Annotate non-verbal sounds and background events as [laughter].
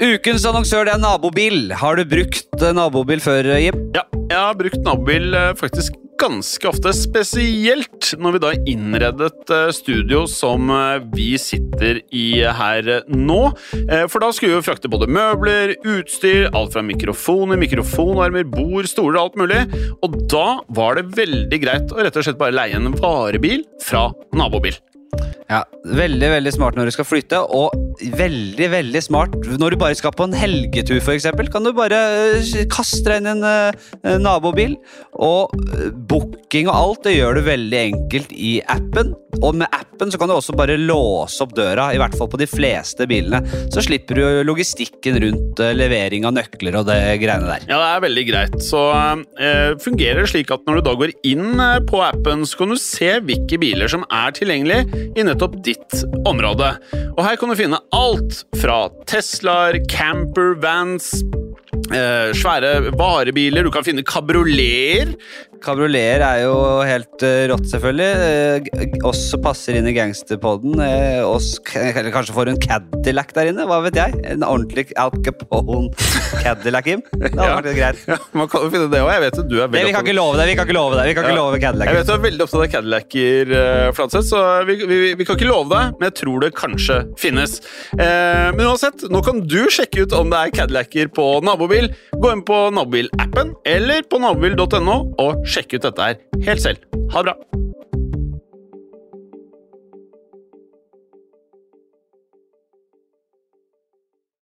Ukens annonsør det er Nabobil. Har du brukt eh, Nabobil før, eh, Jim? Ja, jeg har brukt nabobil eh, faktisk ganske ofte, spesielt når vi da innredet studio som vi sitter i her nå. For da skulle vi jo frakte både møbler, utstyr, alt fra mikrofoner, mikrofonarmer, bord, stoler, og alt mulig. Og da var det veldig greit å rett og slett bare leie en varebil fra nabobil. Ja, Veldig veldig smart når du skal flytte, og veldig veldig smart når du bare skal på en helgetur, f.eks. Kan du bare eh, kaste deg inn i en eh, nabobil. Og eh, booking og alt det gjør du veldig enkelt i appen. Og med appen så kan du også bare låse opp døra, i hvert fall på de fleste bilene. Så slipper du logistikken rundt eh, levering av nøkler og det greiene der. Ja, det er veldig greit. Så eh, fungerer det slik at når du da går inn eh, på appen, så kan du se hvilke biler som er tilgjengelig i nettopp ditt område. Og her kan du finne alt fra Teslaer, camper, vans, eh, svære varebiler, du kan finne kabrioleter. Kabrioleter er jo helt eh, rått, selvfølgelig. Eh, oss passer inn i gangsterpodden. eh, oss, kanskje får en Cadillac der inne, hva vet jeg? En ordentlig Al Capone Cadillac, Jim. [laughs] Det hadde Ja. vært greit. Ja, man kan finne det også. Jeg vet at du er Det, veldig vi kan ikke love det. vi kan ikke love det Vi kan ikke Ja. love Cadillac. Jeg vet du er veldig opptatt av Cadillacer, Flatseth, så vi, vi, vi kan ikke love det, men jeg tror det kanskje finnes. Eh, men uansett, nå kan du sjekke ut om det er Cadillacer på nabobil. Gå inn på nabobilappen eller på nabobil.no og sjekk ut dette her helt selv. Ha det bra!